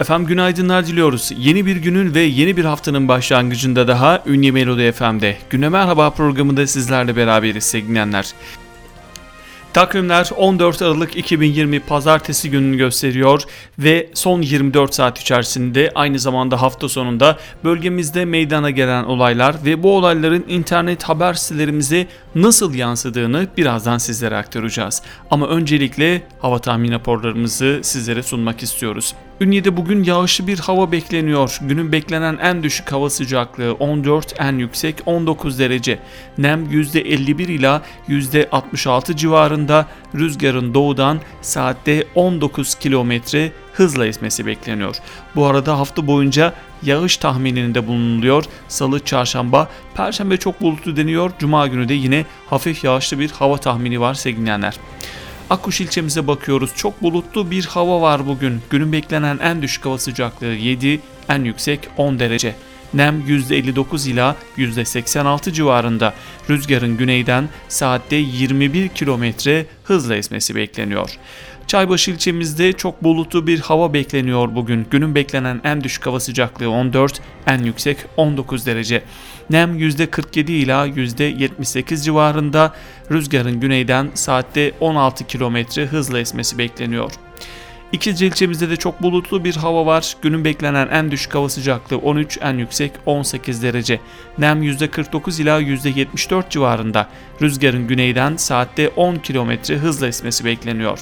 Efendim günaydınlar diliyoruz. Yeni bir günün ve yeni bir haftanın başlangıcında daha Ünye Melodi FM'de Güne Merhaba programında sizlerle beraberiz sevgili dinleyenler. Takvimler 14 Aralık 2020 pazartesi gününü gösteriyor ve son 24 saat içerisinde aynı zamanda hafta sonunda bölgemizde meydana gelen olaylar ve bu olayların internet haber sitelerimize nasıl yansıdığını birazdan sizlere aktaracağız. Ama öncelikle hava tahmin raporlarımızı sizlere sunmak istiyoruz. Ünye'de bugün yağışlı bir hava bekleniyor. Günün beklenen en düşük hava sıcaklığı 14, en yüksek 19 derece. Nem %51 ila %66 civarında. Rüzgarın doğudan saatte 19 kilometre hızla esmesi bekleniyor. Bu arada hafta boyunca yağış tahmininde bulunuluyor. Salı, çarşamba, perşembe çok bulutlu deniyor. Cuma günü de yine hafif yağışlı bir hava tahmini var sevgilenler. Akkuş ilçemize bakıyoruz. Çok bulutlu bir hava var bugün. Günün beklenen en düşük hava sıcaklığı 7, en yüksek 10 derece. Nem %59 ila %86 civarında. Rüzgarın güneyden saatte 21 kilometre hızla esmesi bekleniyor. Çaybaşı ilçemizde çok bulutlu bir hava bekleniyor bugün. Günün beklenen en düşük hava sıcaklığı 14, en yüksek 19 derece. Nem %47 ila %78 civarında. Rüzgarın güneyden saatte 16 km hızla esmesi bekleniyor. İkizce ilçemizde de çok bulutlu bir hava var. Günün beklenen en düşük hava sıcaklığı 13, en yüksek 18 derece. Nem %49 ila %74 civarında. Rüzgarın güneyden saatte 10 km hızla esmesi bekleniyor.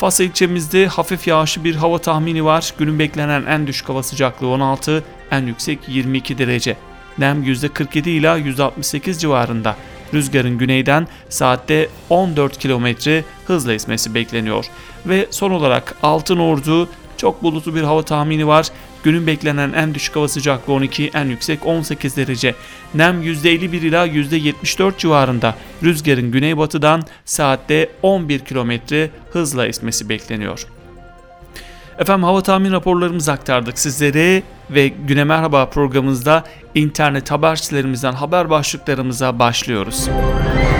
Fas ilçemizde hafif yağışlı bir hava tahmini var. Günün beklenen en düşük hava sıcaklığı 16, en yüksek 22 derece. Nem %47 ila %68 civarında. Rüzgarın güneyden saatte 14 km hızla esmesi bekleniyor. Ve son olarak Altın Ordu çok bulutlu bir hava tahmini var. Günün beklenen en düşük hava sıcaklığı 12, en yüksek 18 derece. Nem %51 ila %74 civarında. Rüzgarın güneybatıdan saatte 11 km hızla esmesi bekleniyor. Efendim hava tahmin raporlarımızı aktardık sizlere ve Güne Merhaba programımızda internet haber sitelerimizden haber başlıklarımıza başlıyoruz. Ünye,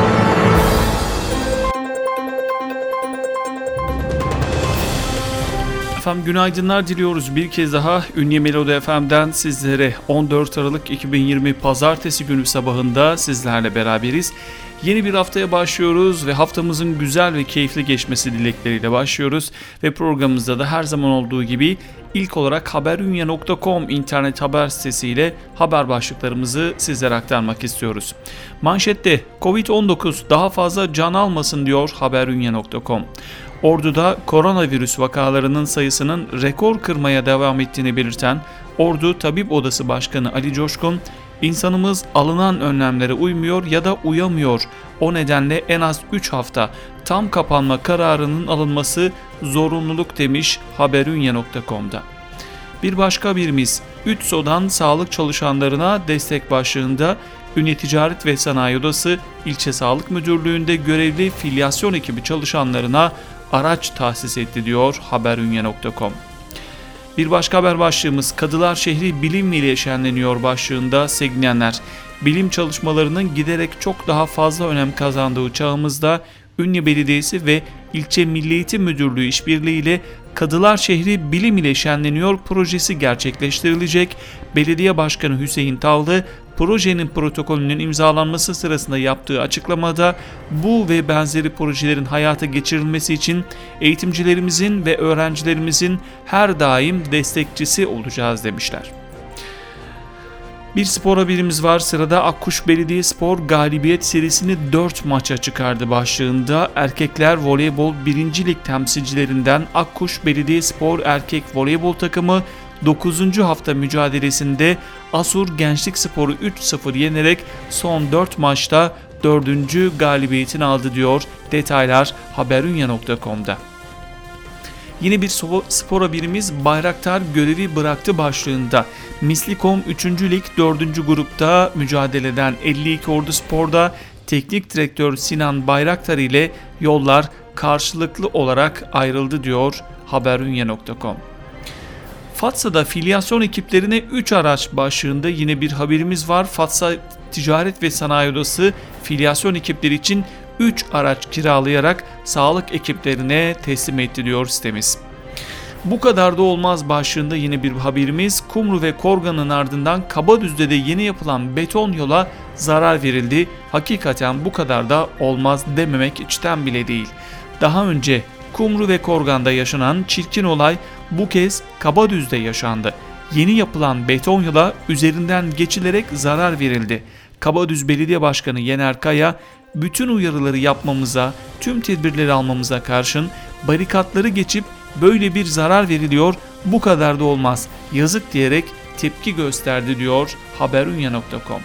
Efendim günaydınlar diliyoruz bir kez daha Ünye Melodi FM'den sizlere 14 Aralık 2020 Pazartesi günü sabahında sizlerle beraberiz. Yeni bir haftaya başlıyoruz ve haftamızın güzel ve keyifli geçmesi dilekleriyle başlıyoruz. Ve programımızda da her zaman olduğu gibi ilk olarak haberunya.com internet haber sitesiyle haber başlıklarımızı sizlere aktarmak istiyoruz. Manşette Covid-19 daha fazla can almasın diyor haberunya.com. Ordu'da koronavirüs vakalarının sayısının rekor kırmaya devam ettiğini belirten Ordu Tabip Odası Başkanı Ali Coşkun, İnsanımız alınan önlemlere uymuyor ya da uyamıyor. O nedenle en az 3 hafta tam kapanma kararının alınması zorunluluk demiş haberunya.com'da. Bir başka birimiz UTSO'dan sağlık çalışanlarına destek başlığında Ünye Ticaret ve Sanayi Odası ilçe sağlık müdürlüğünde görevli filyasyon ekibi çalışanlarına araç tahsis etti diyor haberunya.com. Bir başka haber başlığımız Kadılar Şehri bilim ile şenleniyor başlığında sevgilenler. Bilim çalışmalarının giderek çok daha fazla önem kazandığı çağımızda Ünye Belediyesi ve İlçe Milli Eğitim Müdürlüğü işbirliğiyle Kadılar Şehri Bilim ile Şenleniyor projesi gerçekleştirilecek. Belediye Başkanı Hüseyin Tavlı projenin protokolünün imzalanması sırasında yaptığı açıklamada bu ve benzeri projelerin hayata geçirilmesi için eğitimcilerimizin ve öğrencilerimizin her daim destekçisi olacağız demişler. Bir spor haberimiz var. Sırada Akkuş Belediyespor galibiyet serisini 4 maça çıkardı başlığında. Erkekler voleybol 1. lig temsilcilerinden Akkuş Belediyespor erkek voleybol takımı 9. hafta mücadelesinde Asur Gençlik Sporu 3-0 yenerek son 4 maçta 4. galibiyetini aldı diyor detaylar haberunya.com'da. Yine bir spor birimiz Bayraktar görevi bıraktı başlığında. Mislikom 3. Lig 4. grupta mücadele eden 52 Ordu Spor'da teknik direktör Sinan Bayraktar ile yollar karşılıklı olarak ayrıldı diyor haberunya.com. Fatsa'da filyasyon ekiplerine 3 araç başlığında yine bir haberimiz var. Fatsa Ticaret ve Sanayi Odası filyasyon ekipleri için 3 araç kiralayarak sağlık ekiplerine teslim etti diyor sitemiz. Bu kadar da olmaz başlığında yine bir haberimiz. Kumru ve Korgan'ın ardından Kabadüz'de de yeni yapılan beton yola zarar verildi. Hakikaten bu kadar da olmaz dememek içten bile değil. Daha önce Kumru ve Korgan'da yaşanan çirkin olay bu kez Kabadüz'de yaşandı. Yeni yapılan beton yola üzerinden geçilerek zarar verildi. Kabadüz Belediye Başkanı Yener Kaya bütün uyarıları yapmamıza, tüm tedbirleri almamıza karşın barikatları geçip böyle bir zarar veriliyor bu kadar da olmaz yazık diyerek tepki gösterdi diyor haberunya.com.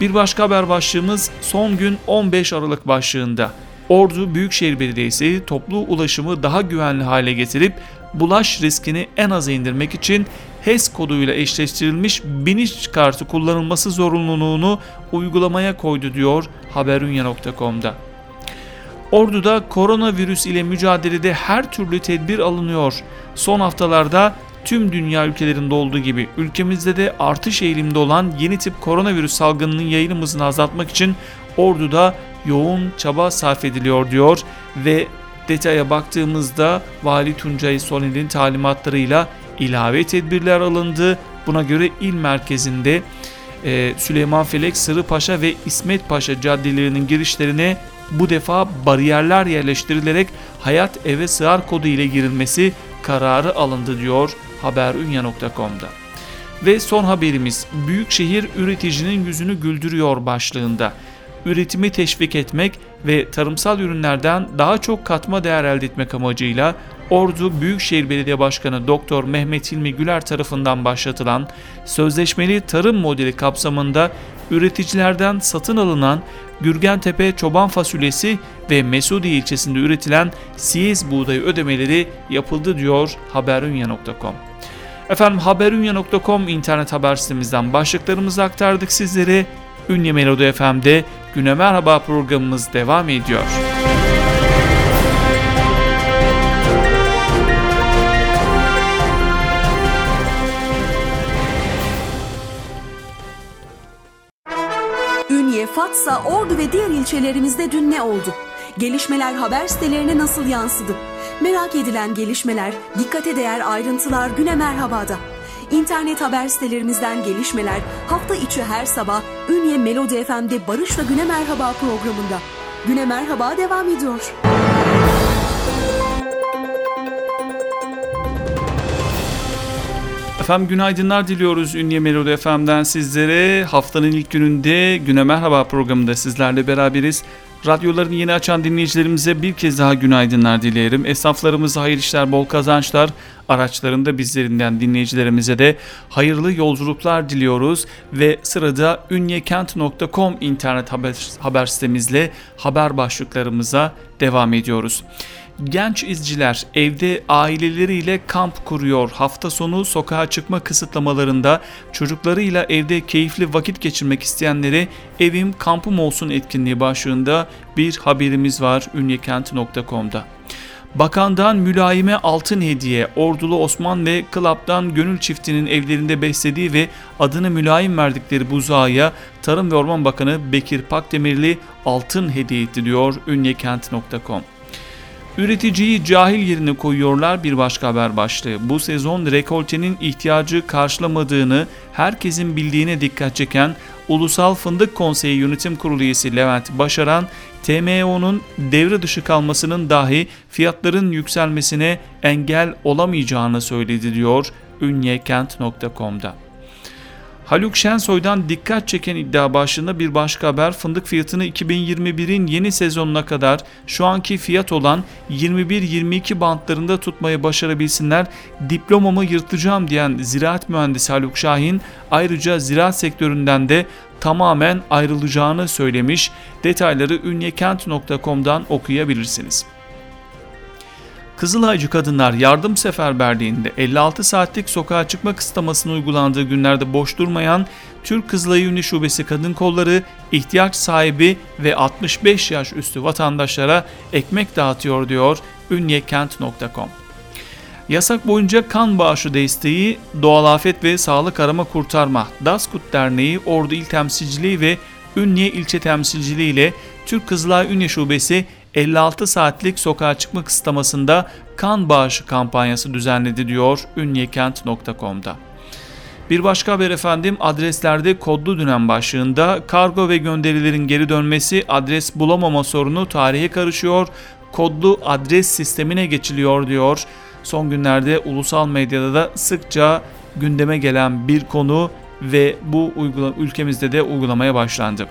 Bir başka haber başlığımız son gün 15 Aralık başlığında. Ordu Büyükşehir Belediyesi toplu ulaşımı daha güvenli hale getirip bulaş riskini en aza indirmek için HES koduyla eşleştirilmiş biniş kartı kullanılması zorunluluğunu uygulamaya koydu diyor haberunya.com'da. Ordu'da koronavirüs ile mücadelede her türlü tedbir alınıyor. Son haftalarda tüm dünya ülkelerinde olduğu gibi ülkemizde de artış eğilimde olan yeni tip koronavirüs salgınının yayılım hızını azaltmak için Ordu'da yoğun çaba sarf ediliyor diyor ve detaya baktığımızda Vali Tuncay Soner'in talimatlarıyla ilave tedbirler alındı. Buna göre il merkezinde e, Süleyman Felek, Sırıpaşa ve İsmet Paşa caddelerinin girişlerine bu defa bariyerler yerleştirilerek hayat eve sığar kodu ile girilmesi kararı alındı diyor haberunya.com'da. Ve son haberimiz Büyükşehir üreticinin yüzünü güldürüyor başlığında. Üretimi teşvik etmek ve tarımsal ürünlerden daha çok katma değer elde etmek amacıyla Ordu Büyükşehir Belediye Başkanı Doktor Mehmet Hilmi Güler tarafından başlatılan sözleşmeli tarım modeli kapsamında üreticilerden satın alınan Gürgentepe çoban fasulyesi ve Mesudi ilçesinde üretilen siyez buğdayı ödemeleri yapıldı diyor haberunya.com. Efendim haberunya.com internet haber sitemizden başlıklarımızı aktardık sizlere. Ünye Melodi FM'de Güne Merhaba programımız devam ediyor. Ünye, Fatsa, Ordu ve diğer ilçelerimizde dün ne oldu? Gelişmeler haber sitelerine nasıl yansıdı? Merak edilen gelişmeler, dikkate değer ayrıntılar Güne Merhaba'da. İnternet haber sitelerimizden gelişmeler hafta içi her sabah Ünye Melodi FM'de Barış'la Güne Merhaba programında. Güne Merhaba devam ediyor. Efendim günaydınlar diliyoruz Ünye Melodi FM'den sizlere. Haftanın ilk gününde Güne Merhaba programında sizlerle beraberiz. Radyolarını yeni açan dinleyicilerimize bir kez daha günaydınlar dileyelim. Esnaflarımıza hayırlı işler, bol kazançlar, araçlarında bizlerinden dinleyicilerimize de hayırlı yolculuklar diliyoruz. Ve sırada ünyekent.com internet haber, haber sitemizle haber başlıklarımıza devam ediyoruz. Genç izciler evde aileleriyle kamp kuruyor. Hafta sonu sokağa çıkma kısıtlamalarında çocuklarıyla evde keyifli vakit geçirmek isteyenlere evim kampım olsun etkinliği başlığında bir haberimiz var ünyekent.com'da. Bakandan mülayime altın hediye, Ordulu Osman ve Klap'tan Gönül çiftinin evlerinde beslediği ve adını mülayim verdikleri buzağıya Tarım ve Orman Bakanı Bekir Pakdemirli altın hediye etti diyor ünyekent.com. Üreticiyi cahil yerine koyuyorlar bir başka haber başlığı. Bu sezon rekoltenin ihtiyacı karşılamadığını herkesin bildiğine dikkat çeken Ulusal Fındık Konseyi Yönetim Kurulu üyesi Levent Başaran, TMO'nun devre dışı kalmasının dahi fiyatların yükselmesine engel olamayacağını söyledi diyor ünyekent.com'da. Haluk Şensoy'dan dikkat çeken iddia başlığında bir başka haber fındık fiyatını 2021'in yeni sezonuna kadar şu anki fiyat olan 21-22 bantlarında tutmayı başarabilsinler diplomamı yırtacağım diyen ziraat mühendisi Haluk Şahin ayrıca ziraat sektöründen de tamamen ayrılacağını söylemiş. Detayları ünyekent.com'dan okuyabilirsiniz. Kızılaycı Kadınlar Yardım Seferberliği'nde 56 saatlik sokağa çıkma kısıtlamasının uygulandığı günlerde boş durmayan Türk Kızılay Ünlü Şubesi Kadın Kolları ihtiyaç sahibi ve 65 yaş üstü vatandaşlara ekmek dağıtıyor diyor ünyekent.com. Yasak boyunca kan bağışı desteği Doğal Afet ve Sağlık Arama Kurtarma DASKUT Derneği Ordu İl Temsilciliği ve Ünye İlçe Temsilciliği ile Türk Kızılay Ünye Şubesi 56 saatlik sokağa çıkma kısıtlamasında kan bağışı kampanyası düzenledi diyor ünyekent.com'da. Bir başka haber efendim adreslerde kodlu dönem başlığında kargo ve gönderilerin geri dönmesi adres bulamama sorunu tarihe karışıyor, kodlu adres sistemine geçiliyor diyor. Son günlerde ulusal medyada da sıkça gündeme gelen bir konu ve bu uygula ülkemizde de uygulamaya başlandı.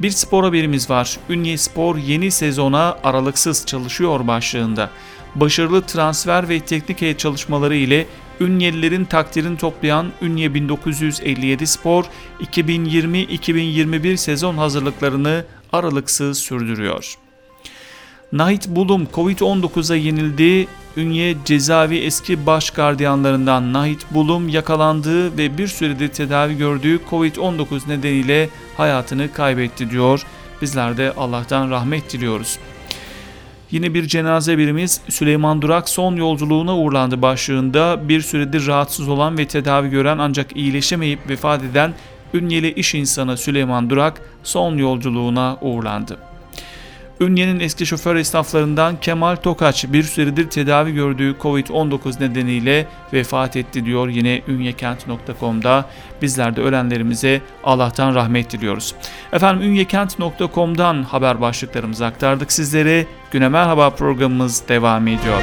Bir spor haberimiz var. Ünye Spor yeni sezona aralıksız çalışıyor başlığında. Başarılı transfer ve teknik heyet çalışmaları ile Ünyelilerin takdirini toplayan Ünye 1957 Spor 2020-2021 sezon hazırlıklarını aralıksız sürdürüyor. Nahit Bulum Covid-19'a yenildi. Ünye cezaevi eski baş gardiyanlarından Nahit Bulum yakalandığı ve bir süredir tedavi gördüğü Covid-19 nedeniyle hayatını kaybetti diyor. Bizler de Allah'tan rahmet diliyoruz. Yine bir cenaze birimiz Süleyman Durak son yolculuğuna uğurlandı başlığında bir süredir rahatsız olan ve tedavi gören ancak iyileşemeyip vefat eden Ünyeli iş insanı Süleyman Durak son yolculuğuna uğurlandı. Ünye'nin eski şoför esnaflarından Kemal Tokaç bir süredir tedavi gördüğü Covid-19 nedeniyle vefat etti diyor yine ünyekent.com'da. Bizler de ölenlerimize Allah'tan rahmet diliyoruz. Efendim ünyekent.com'dan haber başlıklarımızı aktardık sizlere. Güne Merhaba programımız devam ediyor.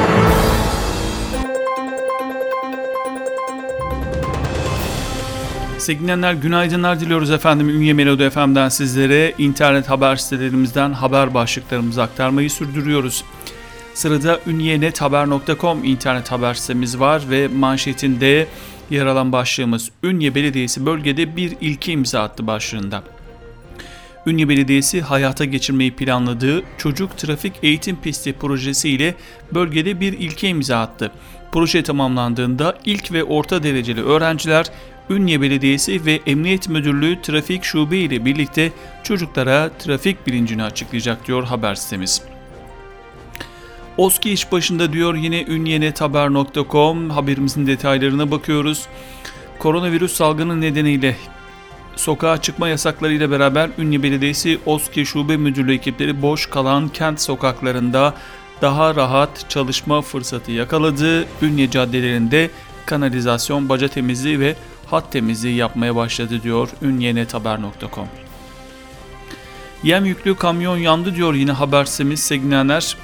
Sevgili günaydınlar diliyoruz efendim. Ünye Melodi FM'den sizlere internet haber sitelerimizden haber başlıklarımızı aktarmayı sürdürüyoruz. Sırada ünyenethaber.com internet haber sitemiz var ve manşetinde yer alan başlığımız Ünye Belediyesi bölgede bir ilki imza attı başlığında. Ünye Belediyesi hayata geçirmeyi planladığı çocuk trafik eğitim pisti projesi ile bölgede bir ilke imza attı. Proje tamamlandığında ilk ve orta dereceli öğrenciler Ünye Belediyesi ve Emniyet Müdürlüğü Trafik Şube ile birlikte çocuklara trafik bilincini açıklayacak diyor haber sitemiz. Oski iş başında diyor yine ünyenethaber.com haberimizin detaylarına bakıyoruz. Koronavirüs salgını nedeniyle sokağa çıkma yasakları ile beraber Ünye Belediyesi Oski Şube Müdürlüğü ekipleri boş kalan kent sokaklarında daha rahat çalışma fırsatı yakaladı. Ünye caddelerinde kanalizasyon, baca temizliği ve hat temizliği yapmaya başladı diyor ünyenethaber.com. Yem yüklü kamyon yandı diyor yine haber sitemiz Segnener.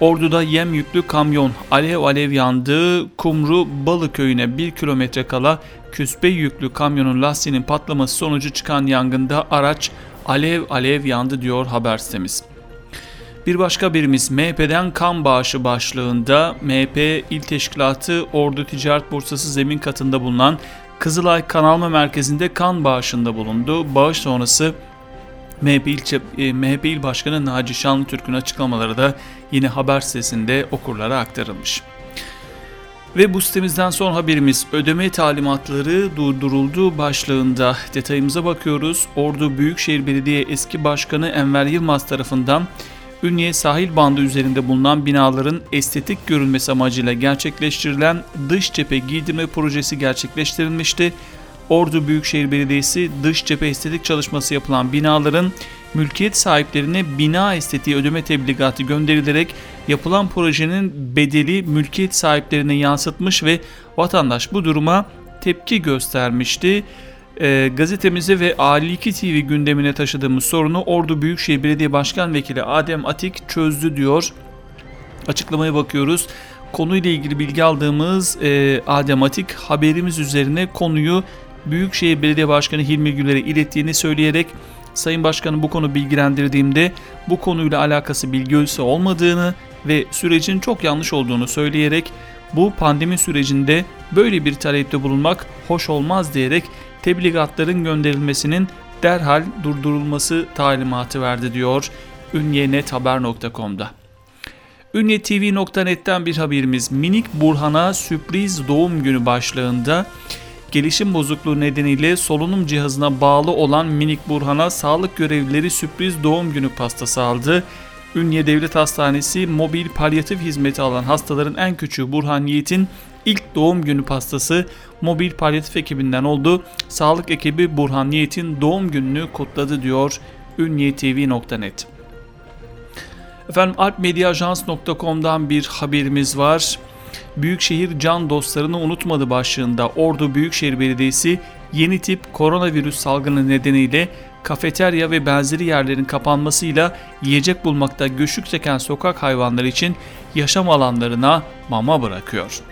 Ordu'da yem yüklü kamyon alev alev yandı. Kumru Balı köyüne 1 kilometre kala küspe yüklü kamyonun lastiğinin patlaması sonucu çıkan yangında araç alev alev yandı diyor haber sitemiz. Bir başka birimiz MHP'den kan bağışı başlığında MHP İl Teşkilatı Ordu Ticaret Borsası zemin katında bulunan Kızılay Kanalma Merkezi'nde kan bağışında bulundu. Bağış sonrası MHP, ilçe, MHP İl Başkanı Naci Şanlıtürk'ün açıklamaları da yine haber sitesinde okurlara aktarılmış. Ve bu sitemizden son haberimiz ödeme talimatları durduruldu başlığında detayımıza bakıyoruz. Ordu Büyükşehir Belediye eski başkanı Enver Yılmaz tarafından Ünye sahil bandı üzerinde bulunan binaların estetik görünmesi amacıyla gerçekleştirilen dış cephe giydirme projesi gerçekleştirilmişti. Ordu Büyükşehir Belediyesi dış cephe estetik çalışması yapılan binaların mülkiyet sahiplerine bina estetiği ödeme tebligatı gönderilerek yapılan projenin bedeli mülkiyet sahiplerine yansıtmış ve vatandaş bu duruma tepki göstermişti. E, gazetemize ve Ali2 TV gündemine taşıdığımız sorunu Ordu Büyükşehir Belediye Başkan Vekili Adem Atik çözdü diyor. Açıklamaya bakıyoruz. Konuyla ilgili bilgi aldığımız e, Adem Atik haberimiz üzerine konuyu Büyükşehir Belediye Başkanı Hilmi Güler'e ilettiğini söyleyerek Sayın Başkanı bu konu bilgilendirdiğimde bu konuyla alakası bilgi ölçüsü olmadığını ve sürecin çok yanlış olduğunu söyleyerek bu pandemi sürecinde böyle bir talepte bulunmak hoş olmaz diyerek tebligatların gönderilmesinin derhal durdurulması talimatı verdi diyor ünyenethaber.com'da. Ünyetv.net'ten bir haberimiz Minik Burhan'a sürpriz doğum günü başlığında gelişim bozukluğu nedeniyle solunum cihazına bağlı olan Minik Burhan'a sağlık görevlileri sürpriz doğum günü pastası aldı. Ünye Devlet Hastanesi mobil palyatif hizmeti alan hastaların en küçüğü Burhan Yiğit'in ilk doğum günü pastası mobil palyatif ekibinden oldu. Sağlık ekibi Burhan Yiğit'in doğum gününü kutladı diyor ünyetv.net. Efendim alpmediaajans.com'dan bir haberimiz var. Büyükşehir can dostlarını unutmadı başlığında Ordu Büyükşehir Belediyesi yeni tip koronavirüs salgını nedeniyle kafeterya ve benzeri yerlerin kapanmasıyla yiyecek bulmakta güçlük çeken sokak hayvanları için yaşam alanlarına mama bırakıyor.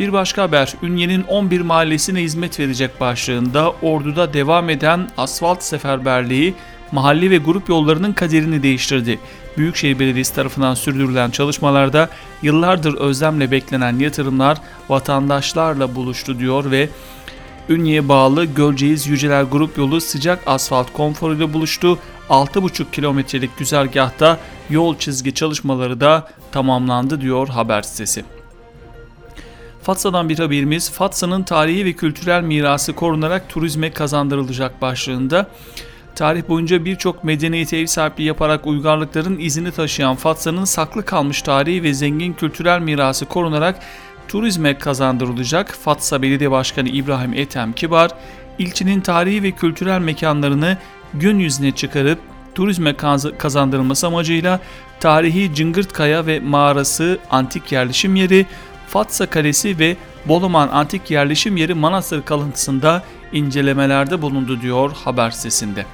Bir başka haber, Ünye'nin 11 mahallesine hizmet verecek başlığında Ordu'da devam eden asfalt seferberliği mahalle ve grup yollarının kaderini değiştirdi. Büyükşehir Belediyesi tarafından sürdürülen çalışmalarda yıllardır özlemle beklenen yatırımlar vatandaşlarla buluştu diyor ve Ünye'ye bağlı Gölceğiz Yüceler Grup Yolu sıcak asfalt konforuyla buluştu. 6,5 kilometrelik güzergahta yol çizgi çalışmaları da tamamlandı diyor haber sitesi. Fatsa'dan bir haberimiz Fatsa'nın tarihi ve kültürel mirası korunarak turizme kazandırılacak başlığında. Tarih boyunca birçok medeniyete ev sahipliği yaparak uygarlıkların izini taşıyan Fatsa'nın saklı kalmış tarihi ve zengin kültürel mirası korunarak turizme kazandırılacak. Fatsa Belediye Başkanı İbrahim Ethem Kibar, ilçenin tarihi ve kültürel mekanlarını gün yüzüne çıkarıp turizme kazandırılması amacıyla tarihi Cıngırtkaya ve mağarası antik yerleşim yeri, Fatsa Kalesi ve Boluman antik yerleşim yeri Manastır kalıntısında incelemelerde bulundu diyor haber sitesinde.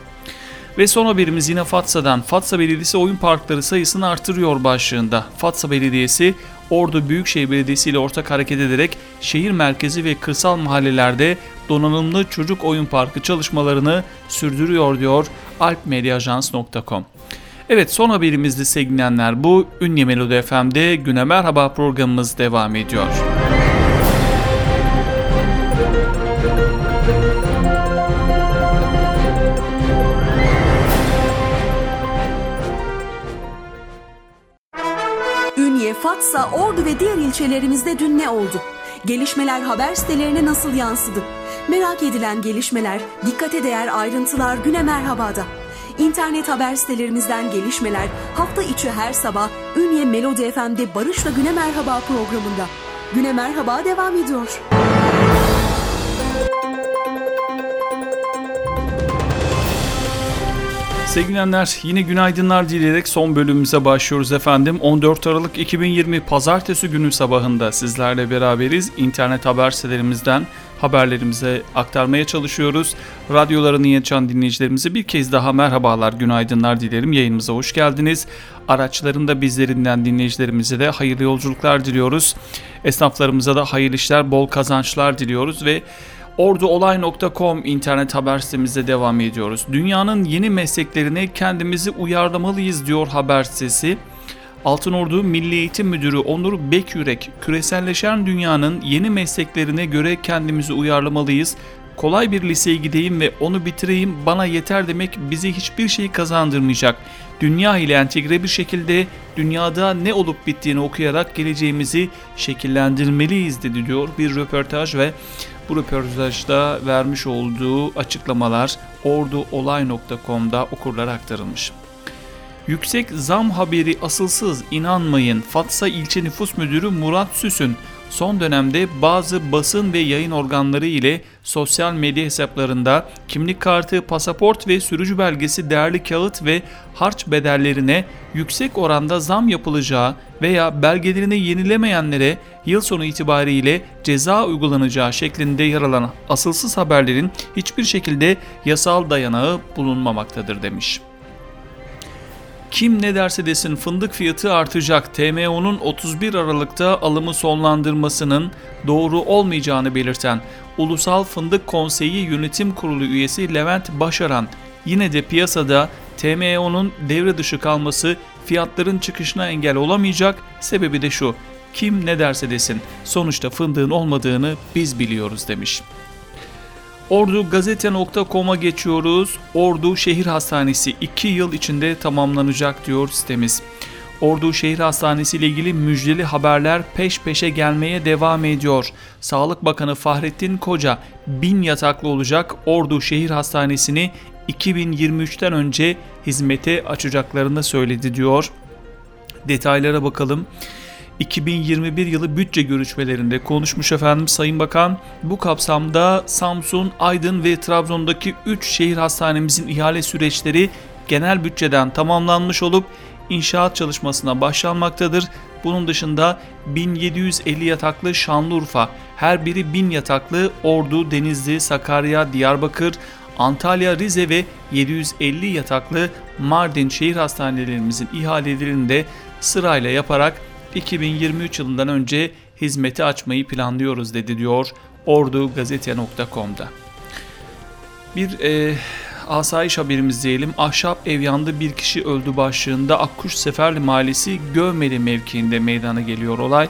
Ve son haberimiz yine Fatsa'dan. Fatsa Belediyesi oyun parkları sayısını artırıyor başlığında. Fatsa Belediyesi Ordu Büyükşehir Belediyesi ile ortak hareket ederek şehir merkezi ve kırsal mahallelerde donanımlı çocuk oyun parkı çalışmalarını sürdürüyor diyor alpmediaajans.com. Evet son haberimizde sevgilenler bu. Ünye Melodi FM'de Güne Merhaba programımız devam ediyor. Ünye, Fatsa, Ordu ve diğer ilçelerimizde dün ne oldu? Gelişmeler haber sitelerine nasıl yansıdı? Merak edilen gelişmeler, dikkate değer ayrıntılar Güne Merhaba'da. İnternet haber sitelerimizden gelişmeler hafta içi her sabah Ünye Melodi FM'de Barış'la Güne Merhaba programında. Güne Merhaba devam ediyor. Sevgilenler yine günaydınlar dileyerek son bölümümüze başlıyoruz efendim. 14 Aralık 2020 Pazartesi günü sabahında sizlerle beraberiz. İnternet haber sitelerimizden haberlerimize aktarmaya çalışıyoruz. Radyolarını yetişen dinleyicilerimize bir kez daha merhabalar, günaydınlar dilerim. Yayınımıza hoş geldiniz. Araçlarında bizlerinden dinleyicilerimize de hayırlı yolculuklar diliyoruz. Esnaflarımıza da hayırlı işler, bol kazançlar diliyoruz ve Orduolay.com internet haber sitemizde devam ediyoruz. Dünyanın yeni mesleklerine kendimizi uyarlamalıyız diyor haber sitesi. Altınordu Milli Eğitim Müdürü Onur Bekyürek, küreselleşen dünyanın yeni mesleklerine göre kendimizi uyarlamalıyız. Kolay bir liseye gideyim ve onu bitireyim bana yeter demek bize hiçbir şey kazandırmayacak. Dünya ile entegre bir şekilde dünyada ne olup bittiğini okuyarak geleceğimizi şekillendirmeliyiz dedi diyor bir röportaj ve bu röportajda vermiş olduğu açıklamalar orduolay.com'da okurlara aktarılmış. Yüksek zam haberi asılsız inanmayın. Fatsa İlçe Nüfus Müdürü Murat Süsün son dönemde bazı basın ve yayın organları ile sosyal medya hesaplarında kimlik kartı, pasaport ve sürücü belgesi değerli kağıt ve harç bedellerine yüksek oranda zam yapılacağı veya belgelerini yenilemeyenlere yıl sonu itibariyle ceza uygulanacağı şeklinde yer alan asılsız haberlerin hiçbir şekilde yasal dayanağı bulunmamaktadır demiş. Kim ne derse desin fındık fiyatı artacak. TMO'nun 31 Aralık'ta alımı sonlandırmasının doğru olmayacağını belirten Ulusal Fındık Konseyi Yönetim Kurulu üyesi Levent Başaran yine de piyasada TMO'nun devre dışı kalması fiyatların çıkışına engel olamayacak. Sebebi de şu. Kim ne derse desin sonuçta fındığın olmadığını biz biliyoruz demiş. Ordugazete.com'a geçiyoruz. Ordu Şehir Hastanesi 2 yıl içinde tamamlanacak diyor sitemiz. Ordu Şehir Hastanesi ile ilgili müjdeli haberler peş peşe gelmeye devam ediyor. Sağlık Bakanı Fahrettin Koca 1000 yataklı olacak Ordu Şehir Hastanesi'ni 2023'ten önce hizmete açacaklarını söyledi diyor. Detaylara bakalım. 2021 yılı bütçe görüşmelerinde konuşmuş efendim Sayın Bakan. Bu kapsamda Samsun, Aydın ve Trabzon'daki 3 şehir hastanemizin ihale süreçleri genel bütçeden tamamlanmış olup inşaat çalışmasına başlanmaktadır. Bunun dışında 1750 yataklı Şanlıurfa, her biri 1000 yataklı Ordu, Denizli, Sakarya, Diyarbakır, Antalya, Rize ve 750 yataklı Mardin şehir hastanelerimizin ihalelerini de sırayla yaparak 2023 yılından önce hizmeti açmayı planlıyoruz dedi diyor ordugazete.com'da. Bir e, asayiş haberimiz diyelim. Ahşap ev yandı bir kişi öldü başlığında Akkuş Seferli Mahallesi Gövmeli mevkiinde meydana geliyor olay.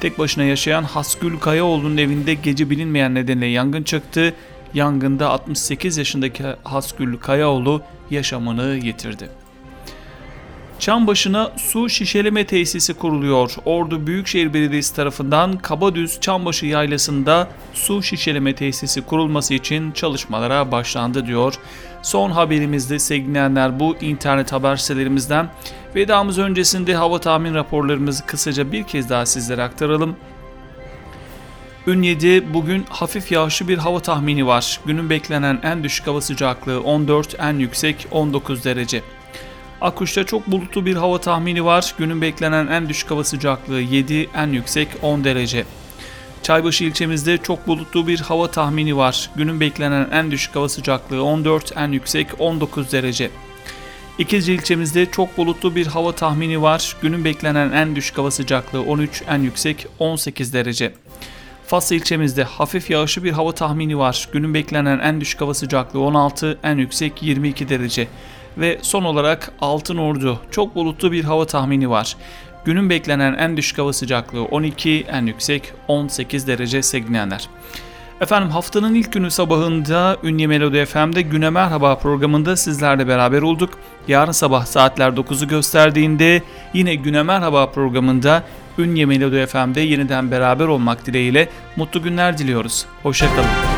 Tek başına yaşayan Hasgül Kayaoğlu'nun evinde gece bilinmeyen nedenle yangın çıktı. Yangında 68 yaşındaki Hasgül Kayaoğlu yaşamını yitirdi. Çambaşı'na su şişeleme tesisi kuruluyor. Ordu Büyükşehir Belediyesi tarafından Kabadüz Çambaşı Yaylası'nda su şişeleme tesisi kurulması için çalışmalara başlandı diyor. Son haberimizde sevgilenler bu internet haber sitelerimizden. Vedamız öncesinde hava tahmin raporlarımızı kısaca bir kez daha sizlere aktaralım. Ünye'de bugün hafif yağışlı bir hava tahmini var. Günün beklenen en düşük hava sıcaklığı 14, en yüksek 19 derece. Akuş'ta çok bulutlu bir hava tahmini var. Günün beklenen en düşük hava sıcaklığı 7, en yüksek 10 derece. Çaybaşı ilçemizde çok bulutlu bir hava tahmini var. Günün beklenen en düşük hava sıcaklığı 14, en yüksek 19 derece. İkizce ilçemizde çok bulutlu bir hava tahmini var. Günün beklenen en düşük hava sıcaklığı 13, en yüksek 18 derece. Fas ilçemizde hafif yağışlı bir hava tahmini var. Günün beklenen en düşük hava sıcaklığı 16, en yüksek 22 derece. Ve son olarak Altın Ordu çok bulutlu bir hava tahmini var. Günün beklenen en düşük hava sıcaklığı 12, en yüksek 18 derece sevgilenler. Efendim haftanın ilk günü sabahında Ünye Melodi FM'de Güne Merhaba programında sizlerle beraber olduk. Yarın sabah saatler 9'u gösterdiğinde yine Güne Merhaba programında Ünye Melodi FM'de yeniden beraber olmak dileğiyle mutlu günler diliyoruz. Hoşçakalın.